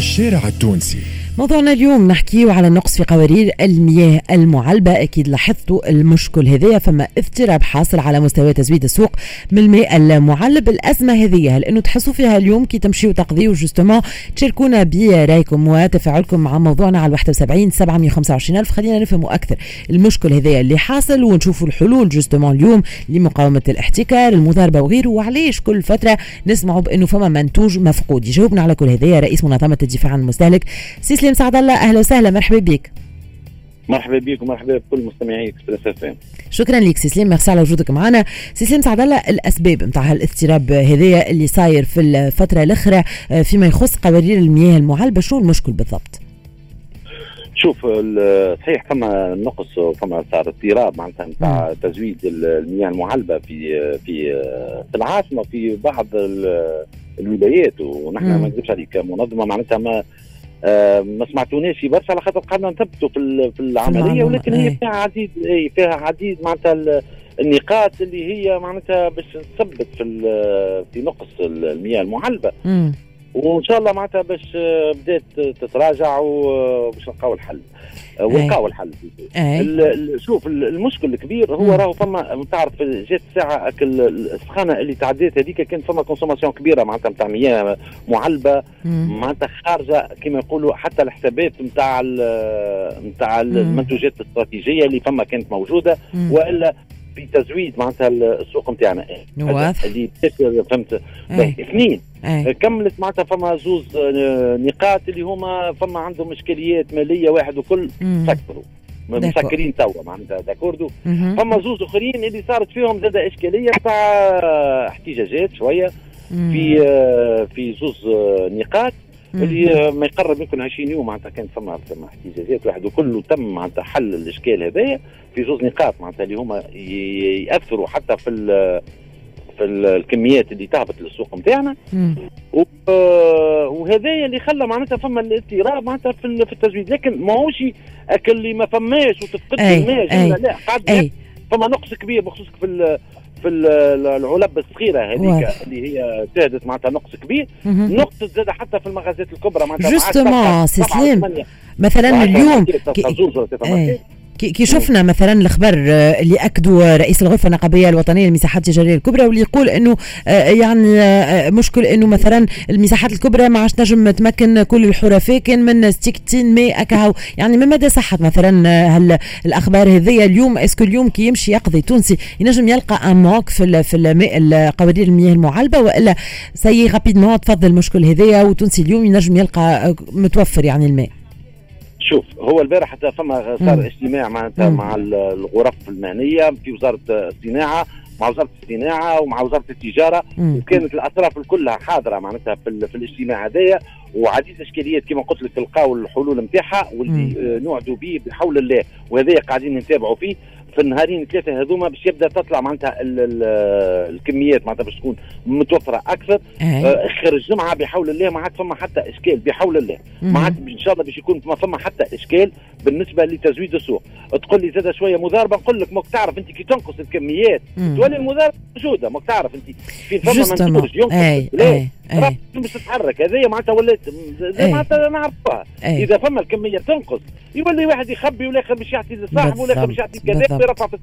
الشارع التونسي. موضوعنا اليوم نحكيه على النقص في قوارير المياه المعلبة. أكيد لاحظتوا المشكل هذايا فما اضطراب حاصل على مستوى تزويد السوق من الماء المعلب. الأزمة هذه هل أنه تحسوا فيها اليوم كي تمشيوا تقضيوا justement تشاركونا برأيكم وتفاعلكم مع موضوعنا على 71 725 ألف. خلينا نفهموا أكثر المشكل هذايا اللي حاصل ونشوفوا الحلول. justement اليوم لمقاومة الاحتكار المضاربة وغيره. وعليش كل فترة نسمعوا بأنه فما منتوج مفقود؟ يجاوبنا على كل هذايا رئيس منظمة الدفاع عن المستهلك سي سليم سعد الله أهلا وسهلا مرحبا بك. مرحبا بك ومرحبا بكل مستمعي Express FM شكرا لك سي سليم. ميرسي على وجودك معنا. سي سليم سعد الله الأسباب نتاع هالاضطراب هذايا اللي صاير في الفترة الأخرى آه، فيما يخص قوارير المياه المعلبة شنو المشكل بالضبط؟ شوف صحيح فما نقص وفما صار اضطراب معناتها نتاع تزويد المياه المعلبه في في في العاصمة في بعض الولايات. ونحن ما نكذبش عليك منظمة معناتها ما آه، ما سمعتوناش برشا على خاطر قعدنا نثبتوا في في العملية ولكن هي فيها عديد فيها عديد معناتها النقاط اللي هي معناتها باش تثبت في في نقص المياه المعلبة. وإن شاء الله معناتها باش بدات تتراجع وباش نلقاو الحل. ولقاو الحل. شوف المشكل الكبير هو راهو فما تعرف جات ساعة السخانة اللي تعديت هذيك كان فما كونسوماسيون كبيرة معناتها نتاع مياه معلبة معناتها خارجة كما يقولوا حتى الحسابات نتاع نتاع المنتوجات الاستراتيجية اللي فما كانت موجودة وإلا في تزويد معناتها السوق نتاعنا. اللي فهمت؟ اثنين كملت معناتها فما زوز آه، نقاط اللي هما فما عندهم إشكاليات مالية واحد وكل سكروا مسكرين توا معناتها داكوردو؟ فما زوز آخرين اللي صارت فيهم زاد إشكالية تاع احتجاجات شوية. في آه، في زوز آه، نقاط. اللي ما يقرب يمكن 20 يوم معناتها كان فما فما احتجاجات واحد وكله تم معناتها حل الإشكال هذايا في زوز نقاط معناتها اللي هما يأثروا حتى في في الكميات اللي تهبط للسوق نتاعنا وهذايا اللي خلى معناتها فما الاضطراب معناتها في التزويد. لكن ماهوش اللي ما فماش وتفقد الماء لا قاعد فما نقص كبير بخصوص في في العلب الصغيرة هذيك اللي هي شهدت معناتها نقص كبير. نقص زاد حتى في المغازات الكبرى معناتها justement سي سليم مثلا اليوم كي شفنا مثلا الخبر آه، اللي أكدوا رئيس الغرفة النقابية الوطنية للمساحات التجارية الكبرى واللي يقول إنه آه، يعني آه، مشكل إنه مثلا المساحات الكبرى ما عادش نجم تمكن كل الحرفاء كان من ستيكتين ماء اكاهو يعني ما مدى صحه مثلا هل الأخبار هذيا اليوم؟ est-ce que اليوم كي يمشي يقضي تونسي ينجم يلقى اموك في في الماء قوارير المياه المعلبة وإلا c'est rapidement تفض المشكل هذايا وتونسي اليوم ينجم يلقى متوفر يعني الماء. شوف هو البارح حتى فما صار اجتماع معناتها مع الغرف المهنيه في وزارة الصناعة مع وزارة الصناعة ومع وزارة التجارة مم. وكانت الأطراف كلها حاضرة معناتها في, في الاجتماع هذايا وعديد اشكاليات كما قلت لك تلقاو الحلول نتاعها واللي نوعدوا به بحول الله وهذا قاعدين نتابعوا فيه. في النهارين ثلاثة هذوما باش يبدأ تطلع معناتها الكميات معناتها باش تكون متوفرة أكثر. إيه. آه، آخر الجمعة بحول الله ما عاد فما حتى إشكال بحول الله. ما عاد إن شاء الله باش يكون ما فما حتى إشكال بالنسبة لتزويد السوق. تقول لي زاد شوية مضاربة نقول لك ماك تعرف أنت كي تنقص الكميات تولي المضاربة موجودة ماك تعرف أنت. في فما منتوج ينقص أي. باش تتحرك. هذه معناتها ولات معناتها نعرفوها. إذا فما الكمية تنقص يولي واحد يخبي والآخر باش يعطي لصاحبه والآخر باش يعطي كذا. ويرفع في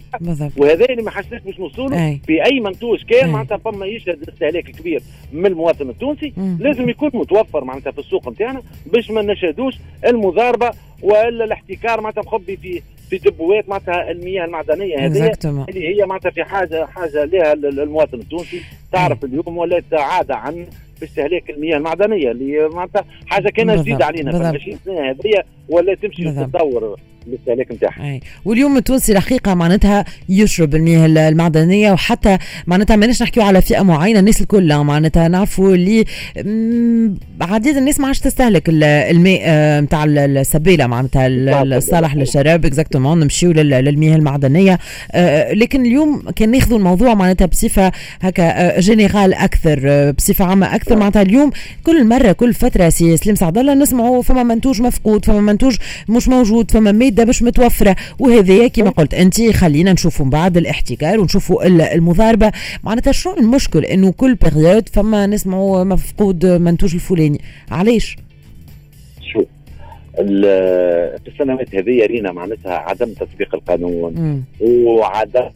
وهذا اللي ما حسيت باش نوصلوا في أي منتوج كان معناتها فما يشهد استهلاك كبير من المواطن التونسي مم. لازم يكون متوفر معناتها في السوق نتاعنا باش ما نشهدوش المضاربة وإلا الاحتكار معناتها مخبي في في دبوات معناتها المياه المعدنية هذه اللي هي معناتها في حاجة حاجة لها المواطن التونسي تعرف اليوم ولات عاده عن باستهلاك المياه المعدنية اللي معناتها حاجة كانت جديدة علينا في 20 سنه هذه ولا تمشي تتطور الاستهلاك نتاعها واليوم التونسي الحقيقة معناتها يشرب المياه المعدنية وحتى معناتها ماناش نحكيو على فئة معينة الناس الكل معناتها نعرفوا اللي عديد الناس ما عادش تستهلك الماء نتاع آه، السبيلة معناتها الصالح للشراب exactement نمشيو للمياه المعدنية. آه، لكن اليوم كان ناخذوا الموضوع معناتها بصفة هكا générale آه، أكثر بصفة عامة أكثر. معناتها اليوم كل مرة كل فترة سي سليم سعد الله نسمعوا فما منتوج مفقود فما منتوج مش موجود فما ماده ماده مش متوفرة. وهذايا كما قلت انت خلينا نشوفوا من بعد الاحتكار ونشوفوا المضاربة. معناتها شنو المشكل؟ إنه كل période فما نسمعوا مفقود منتوج الفلاني. علاش؟ في السنوات هذه رينا معناتها عدم تطبيق القانون. وعدم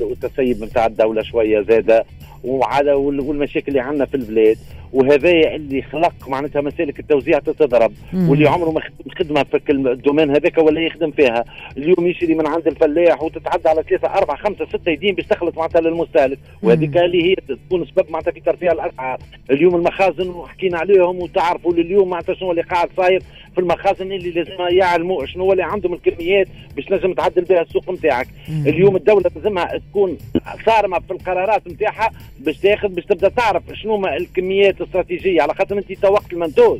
والتسيب نتاع الدولة شوية زاده وعلى والمشاكل اللي عندنا في البلاد. وهذا اللي خلق معناتها مسالك التوزيع تتضرب واللي عمره ما خدمه في ال domaine هذاك ولا يخدم فيها. اليوم يشري من عند الفلاح وتتعدى على ثلاثة أربعة خمسة ستة يدين باش تخلص معناتها للمستهلك. وهذيك اللي هي تكون سبب معناتها في ترفيع الأسعار. اليوم المخازن وحكينا عليهم وتعرفوا اليوم معناتها شنو اللي قاعد صاير في المخازن اللي لازم يعلموا شنو اللي عندهم الكميات باش نجم تعدل بها السوق نتاعك اليوم الدولة لازمها تكون صارمة في القرارات نتاعها باش تاخذ باش تبدأ تعرف شنو الكميات الاستراتيجيه على خاطر انت وقت المنتوج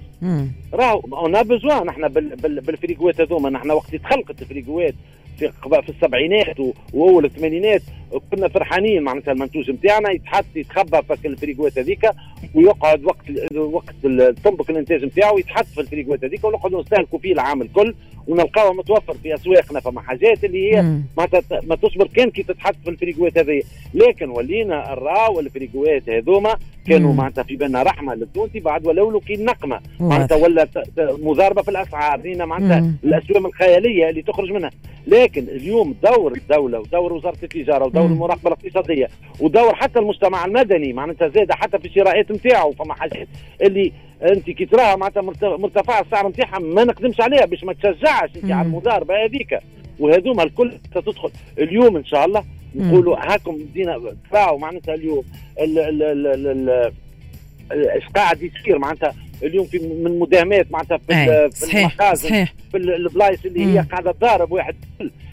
راهو اون بزوان نحن بالفريقوات هذوما نحن وقت تخلقت الفريقوات في في السبعينات واول الثمانينات كنا فرحانين معناتها المنتوج نتاعنا يتحط يتخبى في الفريقوات هذيك ويقعد وقت وقت تنبك الإنتاج نتاعو يتحط في الفريقوات هذيك ونقعدوا نستهلكوا فيه العام الكل ونلقاوه متوفر في أسواقنا فما حاجات اللي هي ما تصبر كان كي تتحط في الفريقوات هذه لكن ولينا نراو الفريقوات هذوما كانوا معناتها في بالنا رحمة للتونسي بعد ولو كي نقمة. معناتها ولا مضاربة في الأسعار. معناتها الأسوام الخيالية اللي تخرج منها. لكن اليوم دور الدولة ودور وزارة التجارة ودور المراقبة الاقتصادية ودور حتى المجتمع المدني معناتها زاد حتى في الشراءات نتاعو فما حاجات اللي انت كي تراها معناتها مرتفعه السعر نتاعها ما نقدمش عليها باش ما تشجعش انت على المضاربه هذيك وهذوما الكل ستدخل اليوم إن شاء الله نقولوا هاكم بدينا تباعوا معناتها اليوم إيش قاعد يصير معناتها اليوم في من مداهمات معناتها في, في المخازن في البلايص اللي هي قاعدة تضارب واحد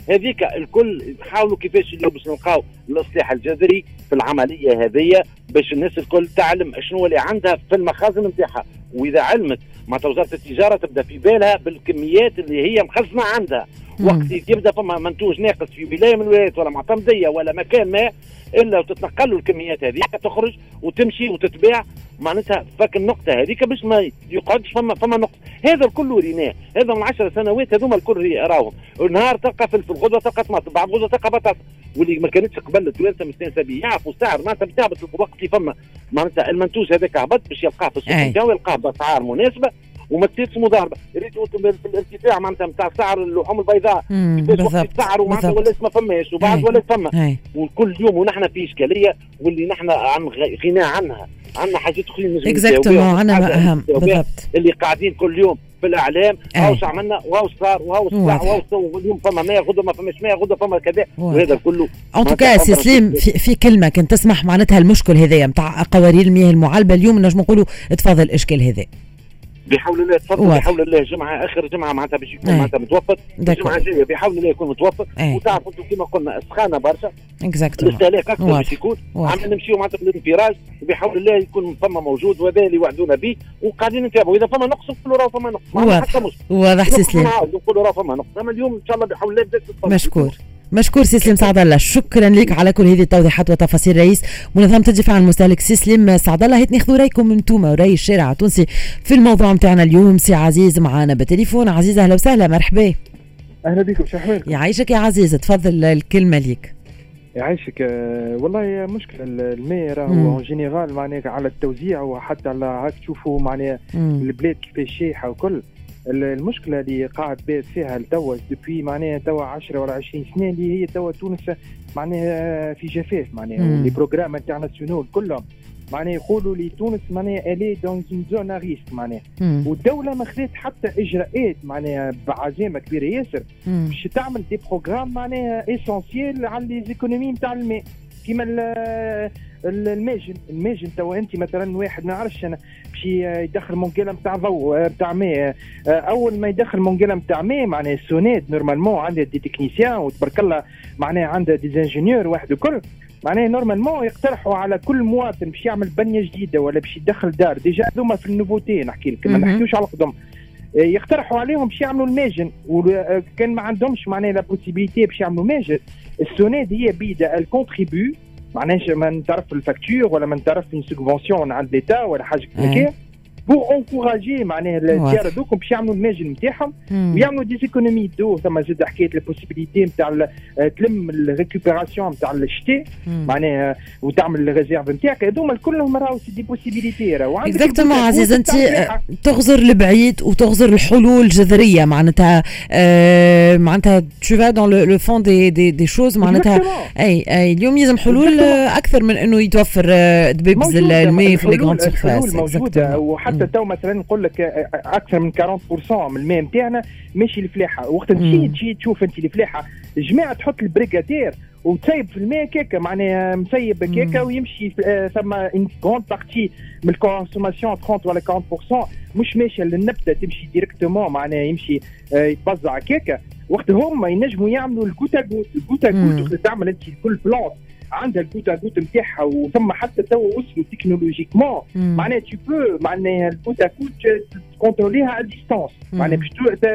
هذيك الكل يحاولوا كيفاش اليوم باش نلقاو الإصلاح الجذري في العملية هذه باش الناس الكل تعلم شنو اللي عندها في المخازن نتاعها. وإذا علمت معناتها وزارة التجارة تبدأ في بالها بالكميات اللي هي مخزنة عندها. وقت يبدا فما منتوج ناقص في ولاية من الولايات ولا معتمديه ولا مكان ما إلا وتتنقل الكميات هذيك تخرج وتمشي وتتباع. معناتها فك النقطة هذيك باش ما يقعدش فما فما نقطة. هذا الكل ريناه هذا من 10 سنوات هذوما الكل راهم. نهار تلقى فلفل غدوة تلقى طماطم بعد غدوة تلقى بطاطا واللي ما كانتش قبل التوانسه مستانسه به يعرفوا السعر معناتها بتهبط الوقت اللي فما. معناتها المنتوج هذاك هبط باش يلقاه في السوق نتاعو يلقاه بأسعار مناسبة. وما تصيرش مضاربه يا ريت في الارتفاع معناتها نتاع سعر اللحوم البيضاء. كيفاش السعر ومعناتها ولا ما فماش وبعد ولا فما. وكل يوم ونحن في إشكالية واللي نحن عن غنى عنها. عندنا حاجات أخرين exactement عندنا أهم بالضبط. اللي قاعدين كل يوم في الإعلام هاو شو عملنا وهاو صار وهاو صار وهاو اليوم فما 100 غدا ما فماش 100 غدا فما كذا. وهذا كله en tout cas سي سليم في, في كلمة كنت تسمح معناتها المشكل هذايا نتاع قوارير المياه المعلبة اليوم نجم نقولوا تفض الاشكال هذا. بحول الله تفضل بحول الله جمعة آخر جمعة معناتها باش يكون معناتها متوفر الجمعة الجاية بحول الله يكون متوفر. وتعرفوا أنتم كما قلنا سخانة برشا. exactement الاستهلاك أكثر باش يكون. عم نمشيو معناتها بالانفراج وبحول الله يكون فما موجود وهذا اللي وعدونا به وقاعدين نتابعوا. إذا فما نقص نقولوا راه فما نقص. واضح. واضح سي سليم نقولوا راه فما نقص. أما اليوم إن شاء الله بحول الله مشكور. مشكور سي سليم سعد الله شكرا لك على كل هذه التوضيحات وتفاصيل رئيس منظمة الدفاع عن المستهلك سي سليم سعد الله هات ناخذوا رايكم أنتم وراي الشارع التونسي في الموضوع نتاعنا اليوم. سي عزيز معنا بالتليفون. عزيز أهلا وسهلا مرحبا. أهلا بكم شو احوالك يعيشك يا عزيز. تفضل الكلمة ليك. يعيشك. آه، والله مشكلة الماء راهو en général معناها على التوزيع وحتى على هاك تشوفوا معناها البلاد كيفاش شايحة وكل. المشكلة اللي قاعد بات فيها لتوا depuis معناها توا 10 ولا 20 سنة اللي هي توا تونس معناها في جفاف معناها les programmes internationales كلهم. معناها يقولوا لي تونس معناها elle est dans une zone risque معناها. والدولة ما خذت حتى إجراءات معناها بعزيمة كبيرة ياسر. باش تعمل des programmes معناها essentiels على les économies نتاع الماء. كيما الماجن الماجن توا انت مثلا واحد ما نعرفش أنا. باش يدخل مونجيلا نتاع ضوء نتاع ماء. أول ما يدخل مونجيلا نتاع ماء معناها السونيد normalement عندها des techniciens وتبارك الله معناها عندها des ingénieurs واحد وكل معناها normalement يقترحوا على كل مواطن باش يعمل بنية جديدة ولا باش يدخل دار. déjà هذوما في ال nouveauté نحكي لك ما نحكيوش على القدم يقترحوا عليهم باش يعملوا الماجن وكان ما عندهمش معناها la possibilité باش يعملوا ماجن السونيد هي بيدها elle contribue معناش ما نتعرف ال facture ولا ما نتعرف une subvention عند l'État ولا حاجة كيما pour encourager معناها الديار هذوك باش يعملوا الماجن نتاعهم ويعملوا des économies d'eau ثم زاد حكاية ال possibilité نتاع تلم ال récupération نتاع الشتاء. معناها وتعمل ال réserve نتاعك. هذوما كلهم راهو c'est des possibilités راهو. exactement عزيز أنت تغزر البعيد وتغزر الحلول الجذرية معناتها آه معناتها tu vas dans le fond des des des choses معناتها أي أي اليوم يلزم حلول أكثر من إنه يتوفر دبابز الماء في les grandes surfaces موجودة. وحتى تو مثلا نقول لك أكثر من 40% من الماء نتاعنا ماشي الفلاحة. وقت تجي تجي تشوف أنت الفلاحة جماعة تحط ال irrigateur وتسيب في الماء كيكا معناها مسيب كيكا ويمشي ثم une grande partie من ال consommation 30 ولا 40% مش ماشية للنبتة تمشي directement معناها يمشي يتبزع كيكا وقت هما ينجموا يعملوا الكوتا جوت الكوتا جوت تعمل أنت كل plante عندها ال goutte à goutte نتاعها وثم حتى تو وصلوا technologiquement معناها tu peux معناها ال goutte à goutte contrôler ها à distance معناها باش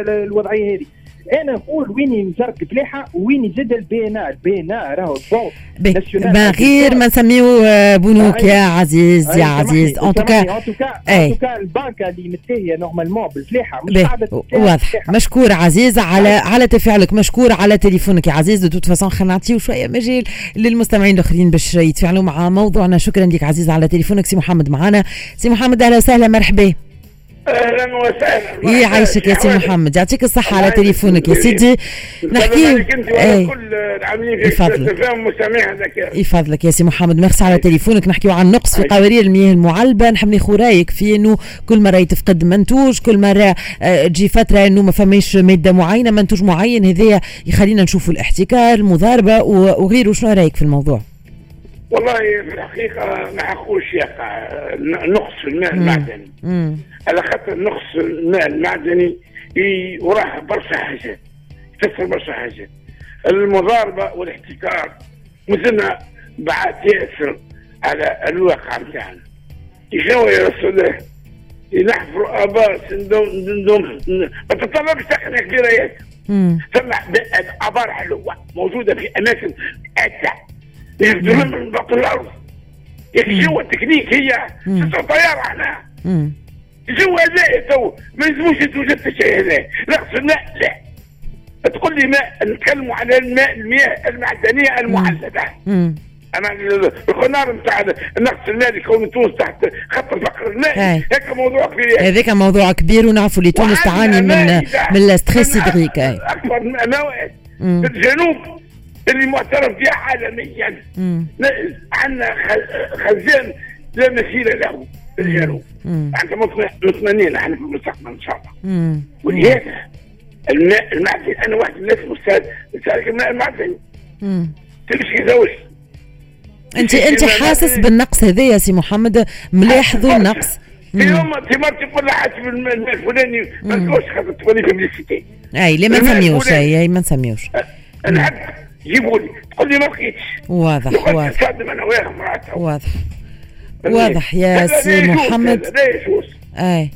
الوضعية هذه. أنا نقول وين وزارة الفلاحة وين يزيد ال BNA ال BNA راهو ما غير ما نسميو بنوك يا عزيز يا عزيز. en tout cas en tout cas البنكه اللي متلهية normalement بالفلاحه مش قاعدة واضح. مشكور عزيز على على تفاعلك. مشكور على تليفونك يا عزيز. de toute façon خلينا نعطيو شوية مجال للمستمعين الآخرين باش يتفاعلوا مع موضوعنا. شكرا لك عزيز على تليفونك. سي محمد معنا سي محمد أهلا وسهلا. مرحبا. أهلا وسهلا. يعيشك يا سي محمد. يعطيك الصحة على تليفونك يا سيدي. نحكي. إيه. كل العاملين في هذاك يفضلك يا سي محمد. ميرسي على تليفونك. نحكيو عن نقص في قوارير المياه المعلبة. نحب ناخذ رأيك في إنه كل مرة يتفقد منتوج كل مرة آه، تجي فترة إنه ما فماش مادة معينة منتوج معين هذايا يخلينا نشوفوا الاحتكار المضاربة وغيره. شنو رأيك في الموضوع؟ والله في الحقيقة ما حقوش يقع نقص في الماء المعدني. على خاطر نقص الماء المعدني وراه برشا حاجات يفسر برشا حاجات. المضاربة والاحتكار مثلنا بعد يأثر على الواقع نتاعنا شنو يا رسول الله نحفروا ابار سندوم ما تتطلبش تقنيه كبيره ثم آبار حلوة موجودة في أماكن عده يهدرون من بطن الأرض. يا شو التكنيك هي. طيارة إحنا شو هذا تو ما يلزموش توجد الشيء هذا. نقص الماء لا. تقول لي ماء نتكلموا على الماء المياه المعدنية المعلبة. أنا الخنار نتاع النقص المالي كون تونس تحت خط الفقر المائي. هيك موضوع كبير. هذاك موضوع كبير ونعرفوا اللي تونس تعاني من من الستريس هيدريك أكبر مواد. في الجنوب. اللي معترف بها عالميا عندنا خزان لا مثيل له في الجنوب إحنا مطمئنين إحنا في المستقبل إن شاء الله. ولهذا الماء المعدني أنا واحد من الناس مستاذ سالك الماء المعدني تمشي زوج انت أنت حاسس بالنقص هذا يا سي محمد؟ ملاحظوا النقص. في يوم ثمار تقول لها حسب الماء الفلاني ما تقولش خاطر تقولي في أي اللي ما نسميوش أي ما نسميوش. العبد جيبوا لي. تقول لي ما لقيتش واضح واضح. أنا وياها مراتها واضح. واضح يا سي محمد. أي.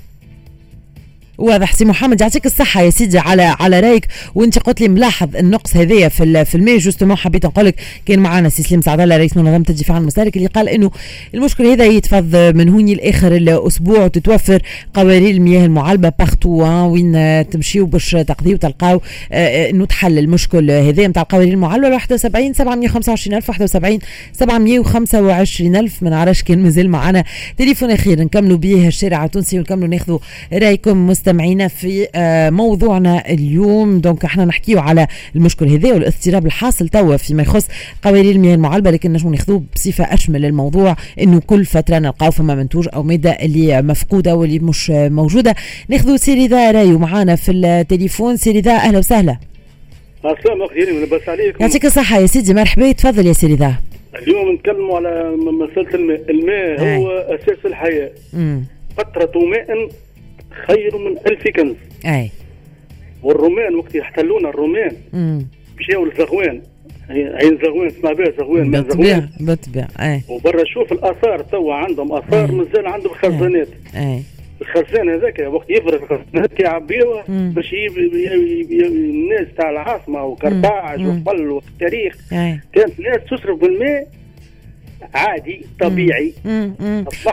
واضح. سي محمد يعطيك الصحة يا سيدي على على رأيك. وانت قلت لي ملاحظ النقص هذايا في في الماء. جوستومون حبيت نقول لك كان معنا سي سليم سعد الله رئيس منظمة الدفاع المسالك اللي قال إنه المشكل هذا يتفض من هوني لآخر الأسبوع. وتتوفر قوارير المياه المعلبة partout وين تمشيو باش تقضيو تلقاو آه، إنه تحل المشكل هذا نتاع القوارير المعلبة 71 725 ألف 71 725 ألف. ما نعرفش كان مازال معنا تليفون أخير نكملوا به الشارع التونسي ونكملوا ناخذوا رأيكم مست مستمعينا في آه، موضوعنا اليوم. donc إحنا نحكيو على المشكل هذا والاضطراب الحاصل توا فيما يخص قوارير المياه المعلبة لكن نجمو ناخذوه بصفة اشمل الموضوع إنه كل فترة نلقاو فما منتوج أو مادة اللي مفقودة واللي مش موجودة. ناخذوا سي رضا راهو معانا في التليفون. سي رضا أهلا وسهلا. السلام أخيرا لباس عليكم. يعطيك الصحة يا سيدي مرحبا تفضل يا سي رضا. اليوم نتكلموا على مساله الماء الماء هو أساس الحياة. قطره ماء خير من ألف كنز. أي. والرومان وقت يحتلون الرومان مشاو لزغوان. عين زغوان اسمها بها زغوان بالطبيعة بالطبيعة أي. وبرا شوف الآثار توا عندهم آثار مازال عندهم خزانات. أي. الخزان هذاك وقت يفرغ الخزانات يعبيوها باش الناس تاع العاصمة وكرباج وقبل والتاريخ كانت الناس تصرف بالماء عادي طبيعي.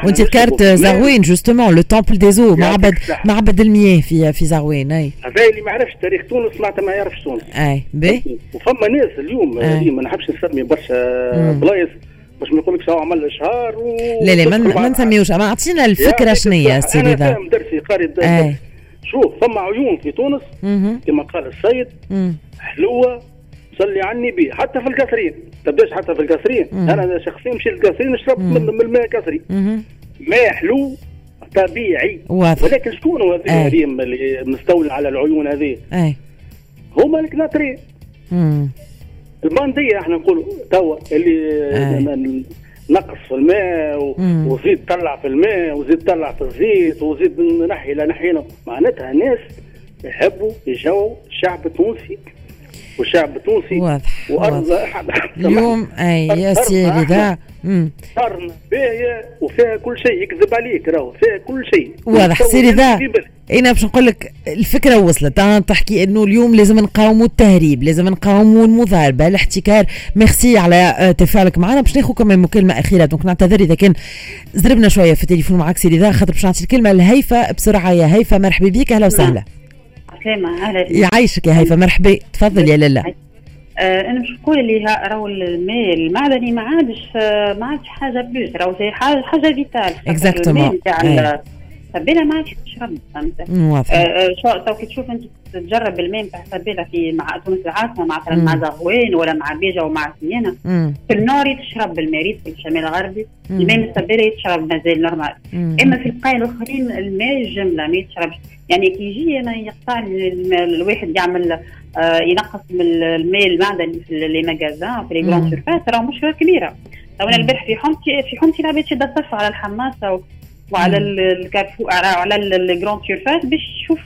وانت ذكرت زاروين justement le temple des eaux معبد معبد المياه في في زغوان أي. هذا اللي ما يعرفش تاريخ تونس معناتها ما يعرفش تونس. أي بي. وفما ناس اليوم ما نحبش نسمي برشا بلايص باش ما يقولكش هو عمل اشهار و... لا لا ما نسميوش. ما اعطينا الفكرة شنو هي سيدي أنا فاهم درسي قاري شوف فما عيون في تونس كما قال السيد حلوة صلي على النبي حتى في القصرين. تبدأش حتى في القصرين. أنا شخصيا مشيت للقصرين نشرب من الماء قصري. ماء حلو طبيعي. واضح. ولكن شكون هو هذا اللي مستولى على العيون هذه؟ هما الكناتري. البانديه إحنا نقولوا توا اللي نقص في الماء وزيد طلع في الماء وزيد طلع في الزيت وزيد نحي لا نحينا معناتها ناس يحبوا يجوا الشعب التونسي والشعب التونسي واضح وأرض اليوم أي يا سيدي ذا قرن باهيه وفيها كل شيء يكذب عليك راهو فيها كل شيء. واضح. سيدي ذا أنا باش نقول لك الفكرة وصلت. أنا تحكي إنه اليوم لازم نقاوموا التهريب لازم نقاوموا المضاربة الاحتكار. ميرسي على آه، تفاعلك معنا. باش ناخذ كمان مكالمة أخيرة. donc نعتذر إذا كان زربنا شوية في التليفون معك سيدي ذا. خاطر باش نعطي الكلمة لهيفا بسرعة. يا هيفا مرحبا بك. أهلا وسهلا. سلامة أهلا. يعيشك يا هيفا مرحبا تفضل يا لاله آه أنا مش نقول اللي راهو الماء المعدني ما عادش آه ما عادش حاجة plus راهو زي حاجة vitale exactement السبالة ما عادش تشرب فهمت؟ آه آه شو تو كي تشوف أنت تجرب الماء نتاع السبالة في مع تونس العاصمة مثلا مع زغوان ولا مع باجة ومع سليانة. في ال nord تشرب الماء في الشمال الغربي. الماء من السبالة يتشرب مازال normal. إما في البقايا الأخرين الماء الجملة ما يتشربش. يعني كي يجي أنا يقطع الواحد يعمل آه ينقص من الماء المعدني في les magasins في les surfaces راه مشكلة كبيرة. تو أنا البارح في حومتي في حومتي العباد شادة الصف على الحماصة وعلى الكارفو على ال grandes surfaces باش يشوف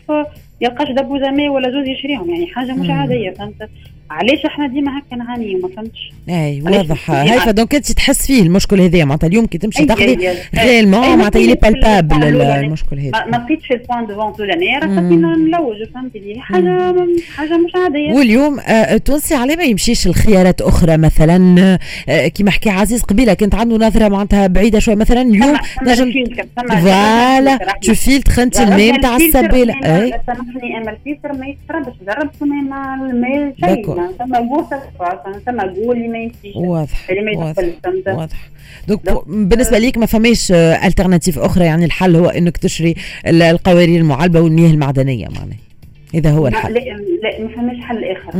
يلقاش دبوزه ماء ولا زوز يشريهم يعني حاجة مش عادية فهمت؟ علاش إحنا ديما هكا نعاني ما فهمتش. اي واضح. هاي donc انت تحس فيه المشكل هذا معناتها اليوم كي تمشي تاخذي réellement معناتها il est palpable المشكل هذا. ما لقيتش في ال point de vente الاولانيه خاطينا نلوج فهمتي حاجة حاجة مش عادية. واليوم التونسي على ما يمشيش الخيارات أخرى مثلا كيما حكى عزيز قبيلة كانت عنده نظرة معناتها بعيدة شوية. مثلا اليوم نجم voilà تو فيلتر انت الماء نتاع السبالة أي. سامحني أما الفلتر ما يتشربش جربت الماء شيء. واضح واضح واضح. donc بالنسبة ليك ما فماش alternative أخرى يعني الحل هو إنك تشري القوارير المعلبه والمياه المعدنية معناها. إذا هو الحل. لا لا ما فماش حل آخر.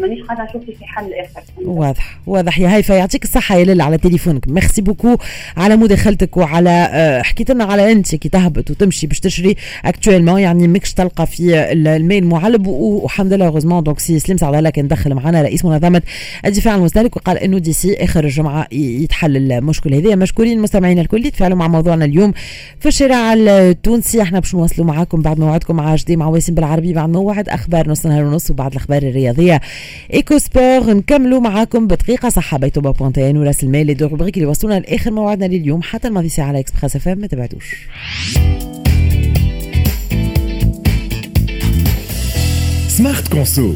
مانيش قاعدة نشوف في حل آخر. واضح واضح. يا هيفا يعطيك الصحة يا ليلى على تليفونك. merci beaucoup على مداخلتك وعلى آه، حكيت لنا على أنت كي تهبط وتمشي باش تشري actuellement يعني ماكش تلقى في الماء المعلب والحمد لله heureusement donc سي سليم سعد الله كان دخل معنا رئيس منظمة الدفاع عن المستهلك وقال إنه دي سي آخر الجمعة يتحل المشكل هذا. مشكورين مستمعينا الكل يتفاعلوا مع موضوعنا اليوم في الشارع التونسي. إحنا باش نواصلوا معاكم بعد موعدكم مع جدي مع واسم بالعربي. بعد موعد أخبار نص نهار ونص وبعد الأخبار الرياضية. إيكو سبور نكملوا معاكم بدقيقة صحة بيتوبا بونتين وراس المال دو روبريك اللي وصلونا لآخر موعدنا لليوم حتى الماضي ساعة على اكسبريس إف ما تبعدوش. سمارت كونسو